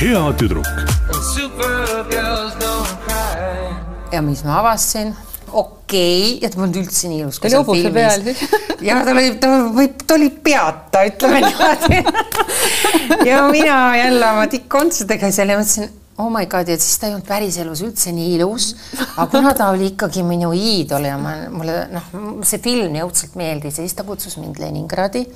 hea tüdruk ja mis ma avastasin, okei okay,, et mul on üldse nii ilus. Ta oli hobuse peal siis. ja ta oli, ta võib, ta oli peata, ütleme niimoodi. ja mina jälle oma tikkontsudega seal ja mõtlesin, oh my god, et siis ta ei olnud päriselus üldse nii ilus, aga kuna ta oli ikkagi minu iidol ja ma, mulle noh, see film nii õudselt meeldis ja siis ta kutsus mind Leningradi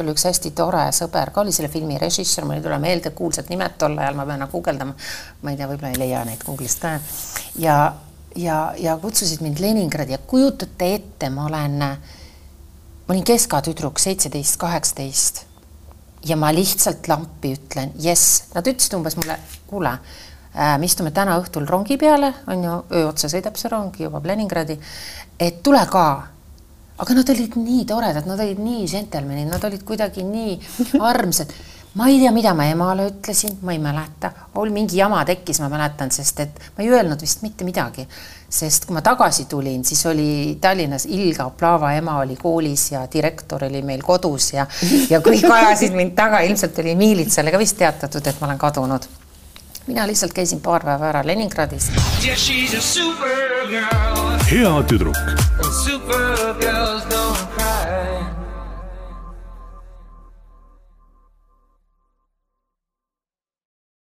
ta oli üks hästi tore sõber ka, oli selle filmi režissöör, mul ei tule meelde kuulsad nimed tol ajal, ma pean nagu guugeldama. ma ei tea, võib-olla ei leia neid Google'ist ka. ja, ja, ja kutsusid mind Leningradi ja kujutate ette, ma olen, ma olin keskatüdruk, seitseteist, kaheksateist ja ma lihtsalt lampi ütlen jess, nad ütlesid umbes mulle, kuule äh,, me istume täna õhtul rongi peale, on ju, öö otsa sõidab see rong, jõuab Leningradi, et tule ka aga nad olid nii toredad, nad olid nii džentelmenid, nad olid kuidagi nii armsad. ma ei tea, mida ma emale ütlesin, ma ei mäleta, oli mingi jama tekkis, ma mäletan, sest et ma ei öelnud vist mitte midagi. sest kui ma tagasi tulin, siis oli Tallinnas Ilga Plava ema oli koolis ja direktor oli meil kodus ja, ja kõik ajasid mind taga, ilmselt oli miilitsale ka vist teatatud, et ma olen kadunud. mina lihtsalt käisin paar päeva ära Leningradis. Yeah, hea tüdruk Super